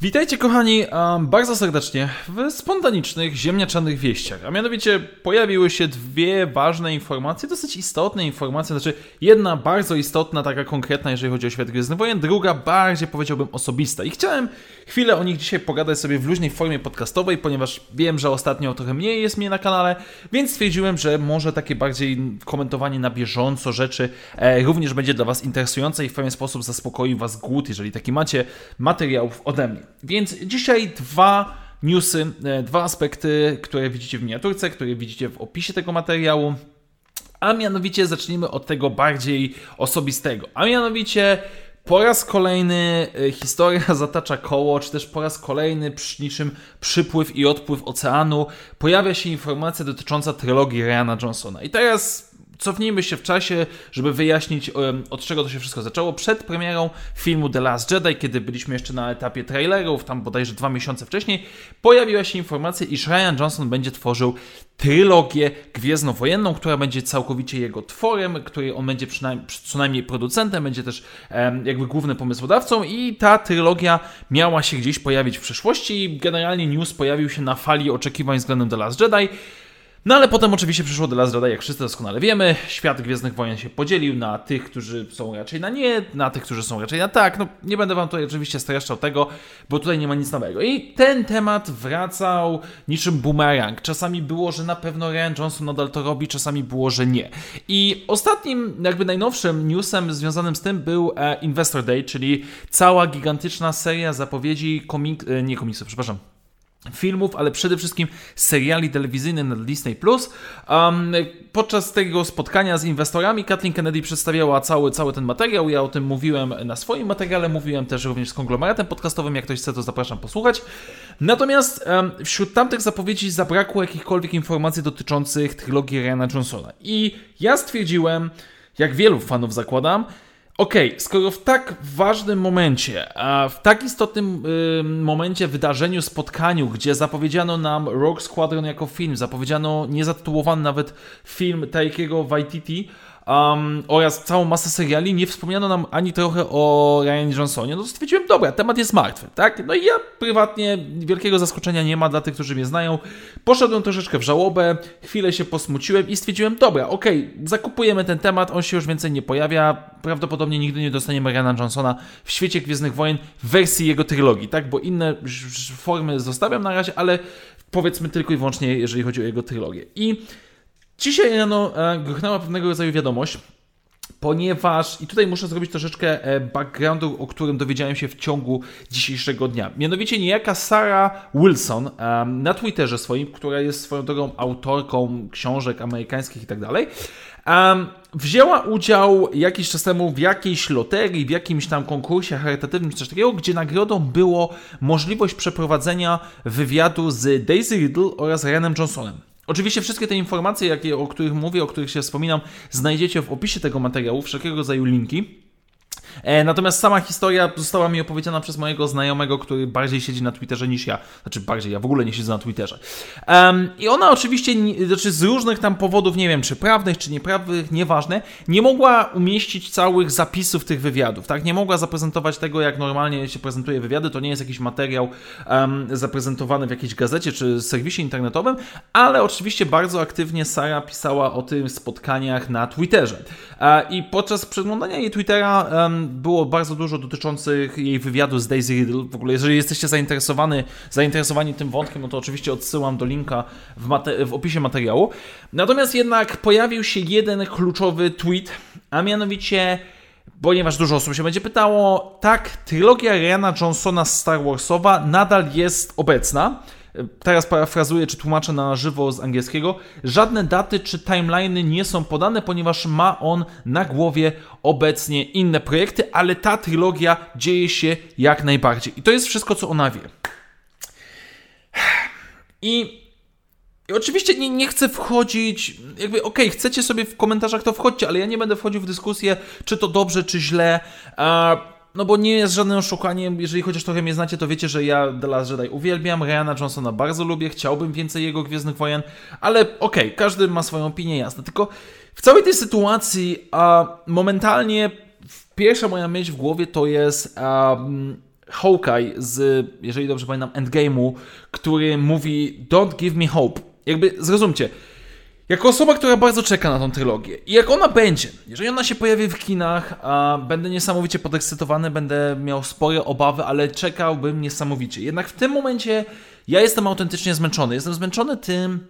Witajcie kochani bardzo serdecznie w spontanicznych, ziemniaczanych wieściach. A mianowicie pojawiły się dwie ważne informacje, dosyć istotne informacje, znaczy jedna bardzo istotna, taka konkretna, jeżeli chodzi o świat Gwiezdny Wojen, druga bardziej powiedziałbym osobista. I chciałem chwilę o nich dzisiaj pogadać sobie w luźnej formie podcastowej, ponieważ wiem, że ostatnio trochę mniej jest mnie na kanale, więc stwierdziłem, że może takie bardziej komentowanie na bieżąco rzeczy e, również będzie dla Was interesujące i w pewien sposób zaspokoi Was głód, jeżeli taki macie materiałów ode mnie. Więc dzisiaj dwa newsy, e, dwa aspekty, które widzicie w miniaturce, które widzicie w opisie tego materiału. A mianowicie zacznijmy od tego bardziej osobistego. A mianowicie po raz kolejny e, historia zatacza koło, czy też po raz kolejny przy niczym przypływ i odpływ oceanu pojawia się informacja dotycząca trylogii Ryana Johnsona. I teraz cofnijmy się w czasie, żeby wyjaśnić od czego to się wszystko zaczęło. Przed premierą filmu The Last Jedi, kiedy byliśmy jeszcze na etapie trailerów, tam bodajże dwa miesiące wcześniej, pojawiła się informacja, iż Ryan Johnson będzie tworzył trylogię gwiezdnowojenną, która będzie całkowicie jego tworem, której on będzie przynajmniej, co najmniej producentem, będzie też jakby głównym pomysłodawcą i ta trylogia miała się gdzieś pojawić w przyszłości. Generalnie news pojawił się na fali oczekiwań względem The Last Jedi. No ale potem oczywiście przyszło The Last Jedi, jak wszyscy doskonale wiemy. Świat Gwiezdnych Wojen się podzielił na tych, którzy są raczej na nie, na tych, którzy są raczej na tak. No nie będę wam tutaj oczywiście streszczał tego, bo tutaj nie ma nic nowego. I ten temat wracał niczym boomerang. Czasami było, że na pewno Ryan Johnson nadal to robi, czasami było, że nie. I ostatnim, jakby najnowszym newsem związanym z tym był e, Investor Day, czyli cała gigantyczna seria zapowiedzi komik... E, nie komiksów, przepraszam filmów, ale przede wszystkim seriali telewizyjnych na Disney+. Um, podczas tego spotkania z inwestorami Kathleen Kennedy przedstawiała cały, cały ten materiał. Ja o tym mówiłem na swoim materiale, mówiłem też również z konglomeratem podcastowym. Jak ktoś chce, to zapraszam posłuchać. Natomiast um, wśród tamtych zapowiedzi zabrakło jakichkolwiek informacji dotyczących trylogii Ryana Johnsona. I ja stwierdziłem, jak wielu fanów zakładam, Okej, okay, skoro w tak ważnym momencie, w tak istotnym momencie, wydarzeniu, spotkaniu, gdzie zapowiedziano nam Rogue Squadron jako film, zapowiedziano niezatytułowany nawet film Taikiego Waititi, um, oraz całą masę seriali, nie wspomniano nam ani trochę o Ryan Johnsonie, no stwierdziłem, dobra, temat jest martwy, tak? No i ja prywatnie wielkiego zaskoczenia nie ma dla tych, którzy mnie znają. Poszedłem troszeczkę w żałobę, chwilę się posmuciłem i stwierdziłem, dobra, okej, okay, zakupujemy ten temat, on się już więcej nie pojawia, prawdopodobnie nigdy nie dostaniemy Ryana Johnsona w świecie Gwiezdnych Wojen w wersji jego trylogii, tak? Bo inne formy zostawiam na razie, ale powiedzmy tylko i wyłącznie, jeżeli chodzi o jego trylogię. I Dzisiaj rano e, gruchnęła pewnego rodzaju wiadomość, ponieważ, i tutaj muszę zrobić troszeczkę e, backgroundu, o którym dowiedziałem się w ciągu dzisiejszego dnia. Mianowicie niejaka Sarah Wilson na Twitterze swoim, która jest swoją drogą autorką książek amerykańskich i tak dalej, wzięła udział jakiś czas temu w jakiejś loterii, w jakimś tam konkursie charytatywnym, coś takiego, gdzie nagrodą było możliwość przeprowadzenia wywiadu z Daisy Riddle oraz Ryanem Johnsonem. Oczywiście wszystkie te informacje, jakie, o których mówię, o których się wspominam, znajdziecie w opisie tego materiału, wszelkiego rodzaju linki. E, natomiast sama historia została mi opowiedziana przez mojego znajomego, który bardziej siedzi na Twitterze niż ja. Znaczy bardziej, ja w ogóle nie siedzę na Twitterze. Um, I ona oczywiście, znaczy z różnych tam powodów, nie wiem czy prawnych, czy nieprawnych, nieważne, nie mogła umieścić całych zapisów tych wywiadów, tak? Nie mogła zaprezentować tego, jak normalnie się prezentuje wywiady. To nie jest jakiś materiał um, zaprezentowany w jakiejś gazecie czy serwisie internetowym, ale oczywiście bardzo aktywnie Sara pisała o tym spotkaniach na Twitterze. E, I podczas przeglądania jej Twittera um, było bardzo dużo dotyczących jej wywiadu z Daisy Riddle. W ogóle, jeżeli jesteście zainteresowani, zainteresowani tym wątkiem, no to oczywiście odsyłam do linka w, w opisie materiału. Natomiast jednak pojawił się jeden kluczowy tweet, a mianowicie ponieważ dużo osób się będzie pytało, tak, trylogia Ryana Johnsona Star Warsowa nadal jest obecna. Teraz parafrazuję czy tłumaczę na żywo z angielskiego. Żadne daty czy timeliny nie są podane, ponieważ ma on na głowie obecnie inne projekty, ale ta trylogia dzieje się jak najbardziej. I to jest wszystko, co ona wie. I i oczywiście nie, nie chcę wchodzić, jakby okej, okay, chcecie sobie w komentarzach to wchodźcie, ale ja nie będę wchodził w dyskusję, czy to dobrze, czy źle. Uh, no bo nie jest żadnym oszukaniem, jeżeli chociaż trochę mnie znacie, to wiecie, że ja The Last Jedi uwielbiam, Ryana Johnsona bardzo lubię, chciałbym więcej jego Gwiezdnych Wojen, ale okej, okay, każdy ma swoją opinię, jasne, tylko w całej tej sytuacji a, momentalnie pierwsza moja myśl w głowie to jest um, Hawkeye z, jeżeli dobrze pamiętam, Endgame'u, który mówi Don't give me hope. Jakby, zrozumcie, jako osoba, która bardzo czeka na tą trylogię i jak ona będzie, jeżeli ona się pojawi w kinach, będę niesamowicie podekscytowany, będę miał spore obawy, ale czekałbym niesamowicie. Jednak w tym momencie ja jestem autentycznie zmęczony. Jestem zmęczony tym,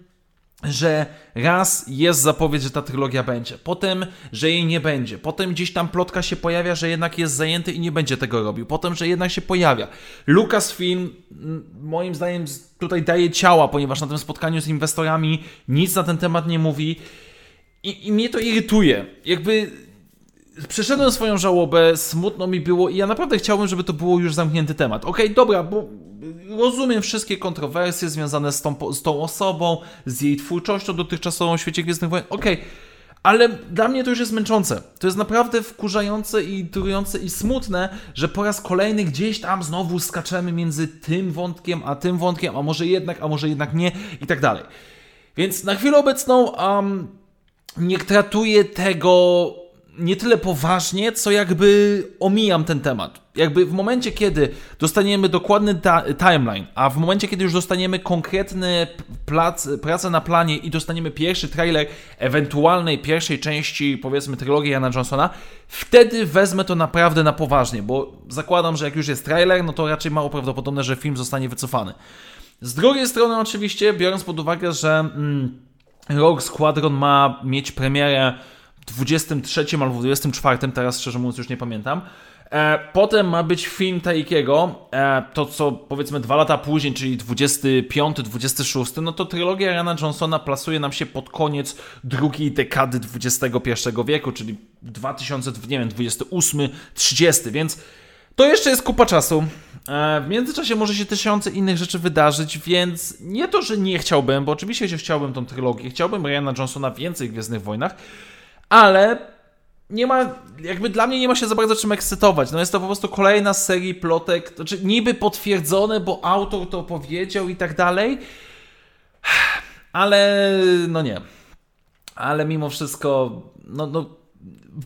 że raz jest zapowiedź, że ta trylogia będzie, potem, że jej nie będzie, potem gdzieś tam plotka się pojawia, że jednak jest zajęty i nie będzie tego robił, potem, że jednak się pojawia. Lucasfilm moim zdaniem tutaj daje ciała, ponieważ na tym spotkaniu z inwestorami nic na ten temat nie mówi i, i mnie to irytuje. Jakby przeszedłem swoją żałobę, smutno mi było i ja naprawdę chciałbym, żeby to było już zamknięty temat. Okej, okay, dobra, bo rozumiem wszystkie kontrowersje związane z tą, z tą osobą, z jej twórczością dotychczasową w świecie Gwiezdnych Wojen. Okej, okay. ale dla mnie to już jest męczące. To jest naprawdę wkurzające i irytujące i smutne, że po raz kolejny gdzieś tam znowu skaczemy między tym wątkiem, a tym wątkiem, a może jednak, a może jednak nie i tak dalej. Więc na chwilę obecną um, nie traktuję tego nie tyle poważnie, co jakby omijam ten temat. Jakby w momencie, kiedy dostaniemy dokładny timeline, a w momencie, kiedy już dostaniemy konkretny plac, pracę na planie i dostaniemy pierwszy trailer ewentualnej pierwszej części, powiedzmy, trylogii Jana Johnsona, wtedy wezmę to naprawdę na poważnie, bo zakładam, że jak już jest trailer, no to raczej mało prawdopodobne, że film zostanie wycofany. Z drugiej strony, oczywiście, biorąc pod uwagę, że mm, Rogue Squadron ma mieć premierę 23 albo 24, teraz szczerze mówiąc już nie pamiętam. E, potem ma być film Taikiego, e, to co powiedzmy dwa lata później, czyli 25, 26, no to trylogia Rana Johnsona plasuje nam się pod koniec drugiej dekady XXI wieku, czyli 2000, nie wiem, 28, 30, więc to jeszcze jest kupa czasu. E, w międzyczasie może się tysiące innych rzeczy wydarzyć, więc nie to, że nie chciałbym, bo oczywiście chciałbym tą trylogię, chciałbym Ryana Johnsona więcej w Gwiezdnych Wojnach, ale nie ma, jakby dla mnie nie ma się za bardzo czym ekscytować. No jest to po prostu kolejna serii plotek, znaczy niby potwierdzone, bo autor to powiedział i tak dalej, ale no nie. Ale mimo wszystko, no, no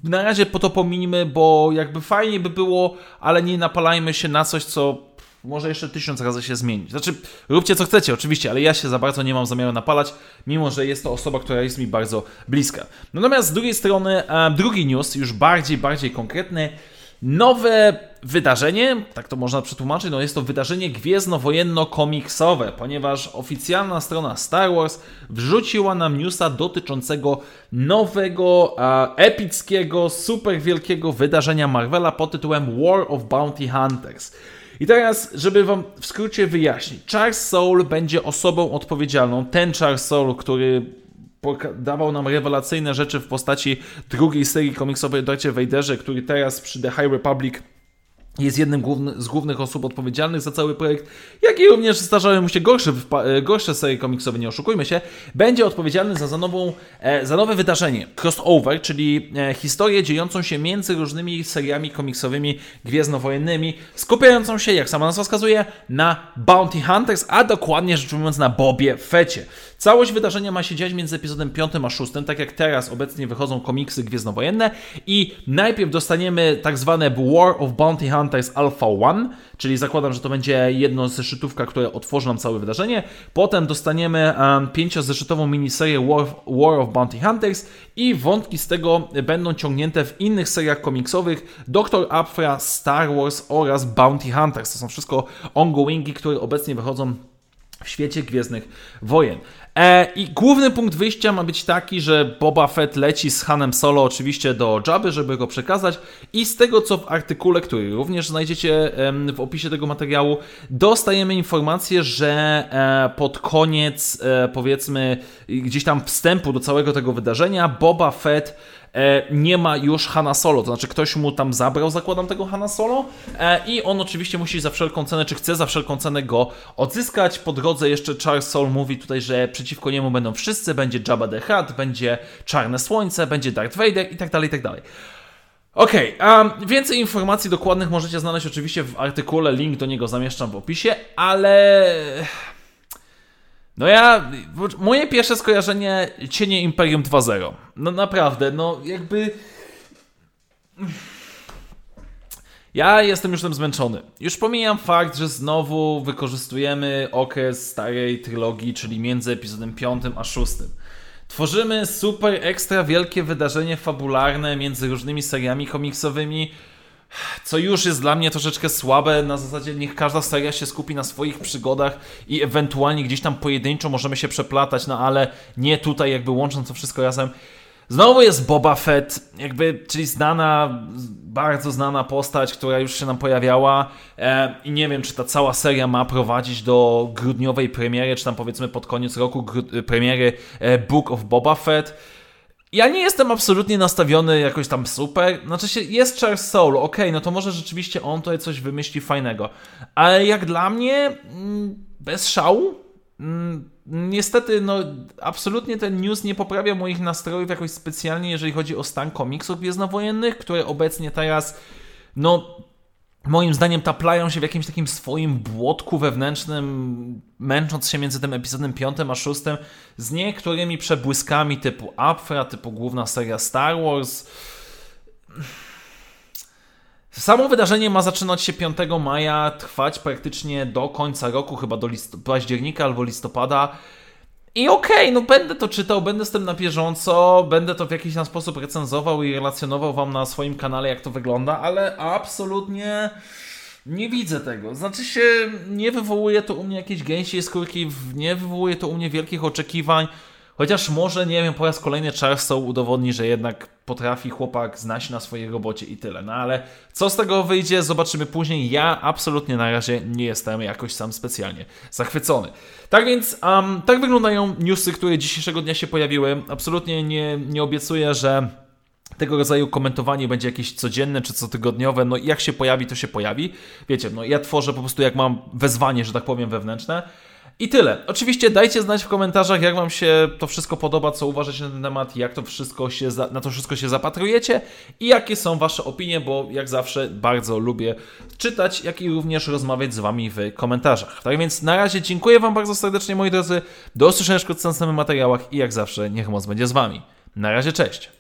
na razie po to pominimy, bo jakby fajnie by było, ale nie napalajmy się na coś, co może jeszcze tysiąc razy się zmienić. Znaczy, róbcie co chcecie, oczywiście, ale ja się za bardzo nie mam zamiaru napalać, mimo że jest to osoba, która jest mi bardzo bliska. Natomiast z drugiej strony, e, drugi news, już bardziej, bardziej konkretny, nowe wydarzenie, tak to można przetłumaczyć, no jest to wydarzenie gwiezdnowojenno-komiksowe, ponieważ oficjalna strona Star Wars wrzuciła nam newsa dotyczącego nowego, e, epickiego, super wielkiego wydarzenia Marvela pod tytułem War of Bounty Hunters. I teraz, żeby Wam w skrócie wyjaśnić, Charles Soule będzie osobą odpowiedzialną, ten Charles Soule, który dawał nam rewelacyjne rzeczy w postaci drugiej serii komiksowej o Darcie Vaderze, który teraz przy The High Republic jest jednym z głównych osób odpowiedzialnych za cały projekt, jak i również zdarzały mu się gorsze, e, gorsze serie komiksowe, nie oszukujmy się, będzie odpowiedzialny za, za, nową, e, za nowe wydarzenie, crossover, czyli e, historię dziejącą się między różnymi seriami komiksowymi gwiezdnowojennymi, skupiającą się, jak sama nazwa wskazuje, na Bounty Hunters, a dokładnie rzecz ujmując na Bobie Fecie. Całość wydarzenia ma się dziać między epizodem 5 a 6, tak jak teraz obecnie wychodzą komiksy gwiezdnowojenne i najpierw dostaniemy tak zwane War of Bounty Hunters Alpha 1, czyli zakładam, że to będzie jedno zeszytówka, które otworzy nam całe wydarzenie. Potem dostaniemy um, pięciozeszytową miniserię War, War of Bounty Hunters i wątki z tego będą ciągnięte w innych seriach komiksowych Doctor Aphra, Star Wars oraz Bounty Hunters. To są wszystko ongoingi, które obecnie wychodzą w świecie Gwiezdnych Wojen. E, I główny punkt wyjścia ma być taki, że Boba Fett leci z Hanem Solo oczywiście do Jabby, żeby go przekazać. I z tego co w artykule, który również znajdziecie w opisie tego materiału, dostajemy informację, że e, pod koniec e, powiedzmy gdzieś tam wstępu do całego tego wydarzenia Boba Fett nie ma już Hanna Solo, to znaczy ktoś mu tam zabrał, zakładam, tego Hanna Solo e, i on oczywiście musi za wszelką cenę, czy chce za wszelką cenę go odzyskać. Po drodze jeszcze Charles Soul mówi tutaj, że przeciwko niemu będą wszyscy, będzie Jabba the Hutt, będzie Czarne Słońce, będzie Darth Vader i tak dalej, i tak dalej. Okej, a więcej informacji dokładnych możecie znaleźć oczywiście w artykule, link do niego zamieszczam w opisie, ale... No ja, moje pierwsze skojarzenie Cienie Imperium 2.0. No naprawdę, no jakby... Ja jestem już tym zmęczony. Już pomijam fakt, że znowu wykorzystujemy okres starej trylogii, czyli między epizodem 5 a 6. Tworzymy super ekstra wielkie wydarzenie fabularne między różnymi seriami komiksowymi, co już jest dla mnie troszeczkę słabe. Na zasadzie niech każda seria się skupi na swoich przygodach i ewentualnie gdzieś tam pojedynczo możemy się przeplatać, no ale nie tutaj jakby łącząc to wszystko razem. Znowu jest Boba Fett, jakby, czyli znana, bardzo znana postać, która już się nam pojawiała e, i nie wiem, czy ta cała seria ma prowadzić do grudniowej premiery, czy tam powiedzmy pod koniec roku premiery e, Book of Boba Fett. Ja nie jestem absolutnie nastawiony jakoś tam super. Znaczy się, jest Charles Soul, ok, no to może rzeczywiście on tutaj coś wymyśli fajnego. Ale jak dla mnie, mm, bez szału, mm, Niestety, no, absolutnie ten news nie poprawia moich nastrojów jakoś specjalnie, jeżeli chodzi o stan komiksów gwiezdnowojennych, które obecnie teraz, no, moim zdaniem taplają się w jakimś takim swoim błotku wewnętrznym, męcząc się między tym epizodem 5 a 6 z niektórymi przebłyskami typu Apfra, typu główna seria Star Wars. Samo wydarzenie ma zaczynać się 5 maja, trwać praktycznie do końca roku, chyba do października albo listopada. I okej, okay, no będę to czytał, będę z tym na bieżąco, będę to w jakiś tam sposób recenzował i relacjonował wam na swoim kanale, jak to wygląda, ale absolutnie nie widzę tego. Znaczy się, nie wywołuje to u mnie jakiejś gęsiej skórki, nie wywołuje to u mnie wielkich oczekiwań. Chociaż może, nie wiem, po raz kolejny Charleston udowodni, że jednak potrafi chłopak znać na swojej robocie i tyle. No ale co z tego wyjdzie, zobaczymy później. Ja absolutnie na razie nie jestem jakoś sam specjalnie zachwycony. Tak więc, um, tak wyglądają newsy, które dzisiejszego dnia się pojawiły. Absolutnie nie, nie obiecuję, że tego rodzaju komentowanie będzie jakieś codzienne czy cotygodniowe, no jak się pojawi, to się pojawi. Wiecie, no ja tworzę po prostu jak mam wezwanie, że tak powiem, wewnętrzne. I tyle. Oczywiście dajcie znać w komentarzach, jak Wam się to wszystko podoba, co uważacie na ten temat, jak to wszystko się za, na to wszystko się zapatrujecie i jakie są Wasze opinie, bo jak zawsze bardzo lubię czytać, jak i również rozmawiać z Wami w komentarzach. Tak więc na razie dziękuję Wam bardzo serdecznie, moi drodzy. Do usłyszenia w następnych materiałach i jak zawsze niech moc będzie z Wami. Na razie, cześć!